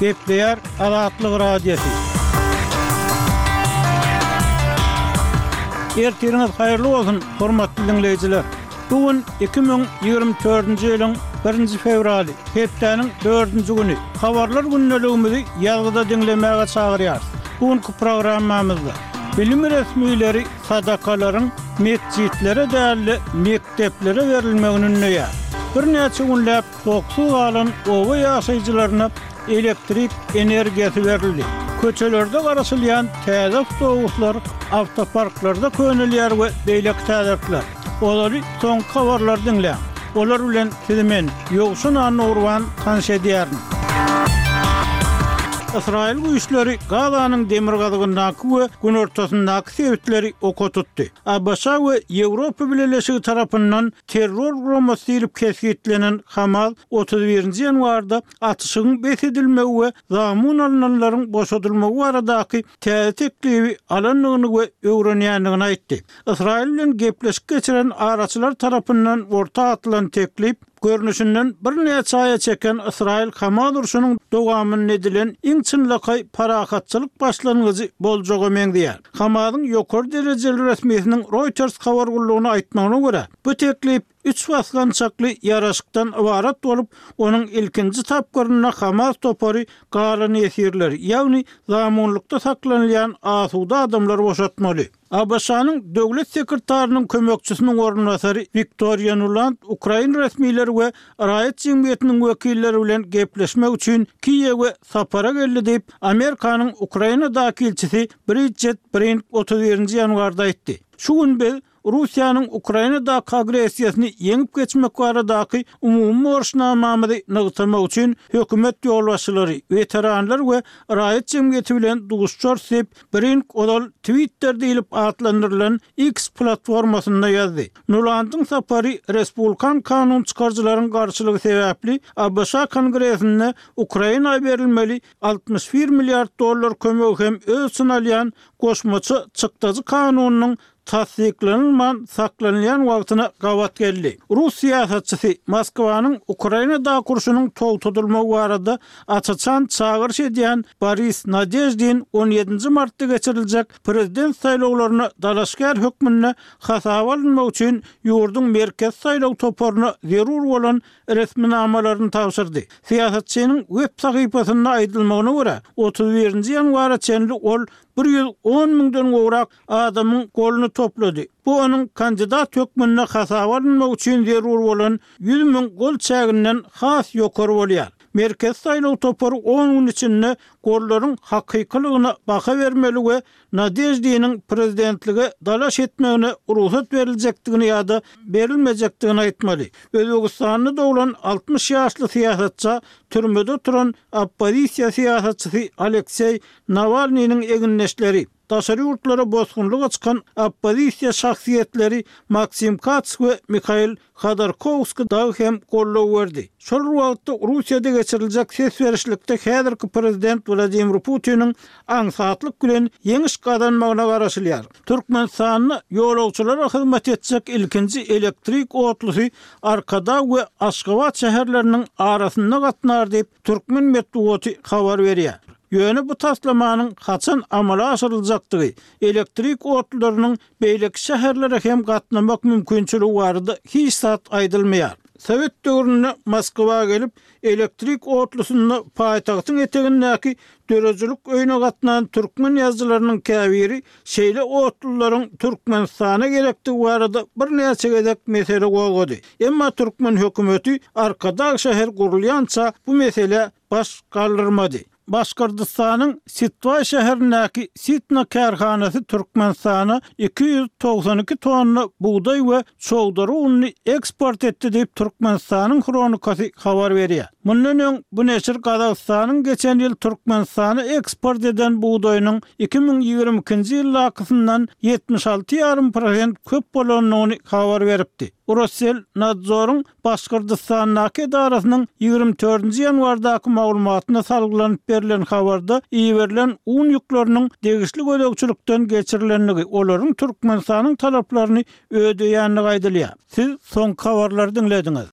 Gepleýär Azatlyk Radiosy. Ertiriňiz haýyrly bolsun, hormatly diňleýjiler! Bu gün iki müň ýigrimi dördünji ýylyň birinji fewraly, hepdäniň dördünji güni. Habarlar gündeligimizi ýazgyda diňlemäge çagyrýarys. Bu günki programmamyzda, Bilim resmileri Sadakalaryň metjitlere däl-de, mekdeplere berilmegini ündeýär. Birnäçe günläp oksuz galan oba ýaşaýjylaryna elektrik energiýasy berildi. Köçelerde garaşylýan täze awtobuslar awtoparklarda könelýär we beýleki täzelikler. Olary soňky habarlar diňläň. Olar bilen sizi men Ýowşan Annagurban tanyş edýärin. Ysraýyl güýçleri Gazanyň demirgazygyndaky we günortasyndaky sebitleri oka tutdy. ABŞ-a we Ýewropa Bileleşigi tarapyndan terror guramasy diýlip kesgitlenen Hamas otuz birinji ýanwarda atyşygyň bes edilmegi we zamun alnanlaryň boşadylmagy baradaky täze teklibi alandygyny we öwrenýändigini aýtdy. Ysraýyl bilen gepleşik geçiren araçylar tarapyndan orta atylan teklip, görnüşinden, birnäçe aýa çeken Ysraýyl-Hamas urşunyň dowamynda edilen iň çynlakaý parahatçylyk başlangyjy boljaga meňzeýär. Hamasyň ýokary derejeli resmisiniň Reuters habar gullugyna aýtmagyna görä, bu teklip, Üç basgançakly ýaraşykdan ybarat bolup, onuň ilkinji tapgyrynda Hamas topary galan ýesirleri, ýagny zamunlykda saklanylýan asuda adamlary boşatmaly. ABŞ-nyň Döwlet sekretarynyň kömekçisiniň orunbasary Wiktoriýa Nuland ukrain resmileri we raýat jemgyýetiniň wekilleri bilen gepleşmek üçin Kiýewe sapara geldi diýip, Amerikanyň Ukrainadaky ilçisi Bridjet Brink otuz birinji ýanwarda aýtdy. Şu gün biz Russiýanyň Ukrainadaky agressiýasyny ýeňip geçmek baradaky umumy borçnamamyzy nygtamak üçin hökümet ýolbaşçylary, weteranlar we raýat jemgyýeti bilen duşuşarys diýip, Brink ozal Twitter diýlip atlandyrylan X platformasynda ýazdy. Nulandyň sapary respublikan kanun çykaryjylaryň garşylygy sebäpli ABŞ Kongresinde Ukraina berilmeli altmyş bir milliard dollar kömegi hem öz içine alýan goşmaça çykdajy kanunynyň tassyklanylman saklanylýan wagtyna gabat geldi. Rus syýasatçysy Moskwanyň Ukrainadaky urşunyň togtadylmagy barada aç-açan çagyryş edýän Boris Nadeždin on ýedinji martda geçiriljek prezident saýlawlaryna dalaşgär hökmünde hasaba alynmak üçin ýurduň Merkezi saýlaw toparyna zerur bolan resminamalaryny tabşyrdy. Syýasatçynyň web sahypasynda aýdylmagyna görä, otuz birinji ýanwara çenli ol bir ýüz on müňden gowrak adamyň goluny toplady. Bu onuň kandidat hökmünde hasaba alynmagy üçin zerur bolan ýüz müň gol çäginden has ýokary bolýar. Merkezi saýlaw topary on gün içinde gollaryň hakykylygyna baha bermeli we Nadeždiniň prezidentlige dalaş etmegine rugsat beriljekdigini ýa-da berilmejekdigini aýtmaly. Özbegistanda doglan altmyş ýaşly syýasatça türmede oturan oppozisiýa syýasatçysy Alekseý Nawalnynyň egindeşleri, Daşary ýurtlara bosgunlyga çykan oppozisiýa şahsyýetleri Maksim Kats we Mihail Hodorkowska dagy hem goldaw berdi. Şol bir wagtda, Russiýada geçiriljek ses berişlikde häzirki prezident Wladimir Putiniň aňsatlyk bilen ýeňiş gazanmagyna garaşylýar. Türkmenistanda ýolagçylara hyzmat etjek ilkinji elektrik otlusy Arkadag we Aşgabat şäherleriniň arasynda gatnar diýip, Türkmen metbugaty habar berýär. Ýöne bu taslamanyň haçan amala aşyryljakdygy, elektrik otlylarynyň beýleki şäherlere hem gatnamak mümkinçiligi barada hiç zat aýdylmaýar. Sowet döwründe Moskwa gelip, elektrik otlusynda paýtagtyň etegindäki döredijilik öýüne gatnan türkmen ýazyjylarynyň käbiri Şeýle otlularyň Türkmenistana gerekdigi barada birnäçe gezek mesele gozgady. Emma türkmen hökümeti Arkadag şäheri gurulýança bu meselä baş galdyrmady. Başgyrdystanyň Sitwaý şäherindäki Sitna kärhanasy Türkmenistana iki ýüz togsan iki tonna bugdaý we çowdary ununy eksport etdi diýip Türkmenistanyň Hronikasy habar berýär. Mundan öň, bu neşir Gazagystanyň geçen ýyl Türkmenistana eksport eden bugdaýynyň iki müň ýigrimi ikinji ýyldakysyndan ýetmiş alty ýarym prosent köp bolandygyny habar beripdi. Rosselnadzoryň Başgyrdystandaky edarasynyň ýigrimi dördünji ýanwardaky maglumatyna salgylanyp berlen habarda iberilen un ýükleriniň degişli gözegçilikden geçirilendigi, olaryň Türkmenistanyň talaplaryny ödeýändigi aýdylýar. Siz soňky habarlary diňlediňiz.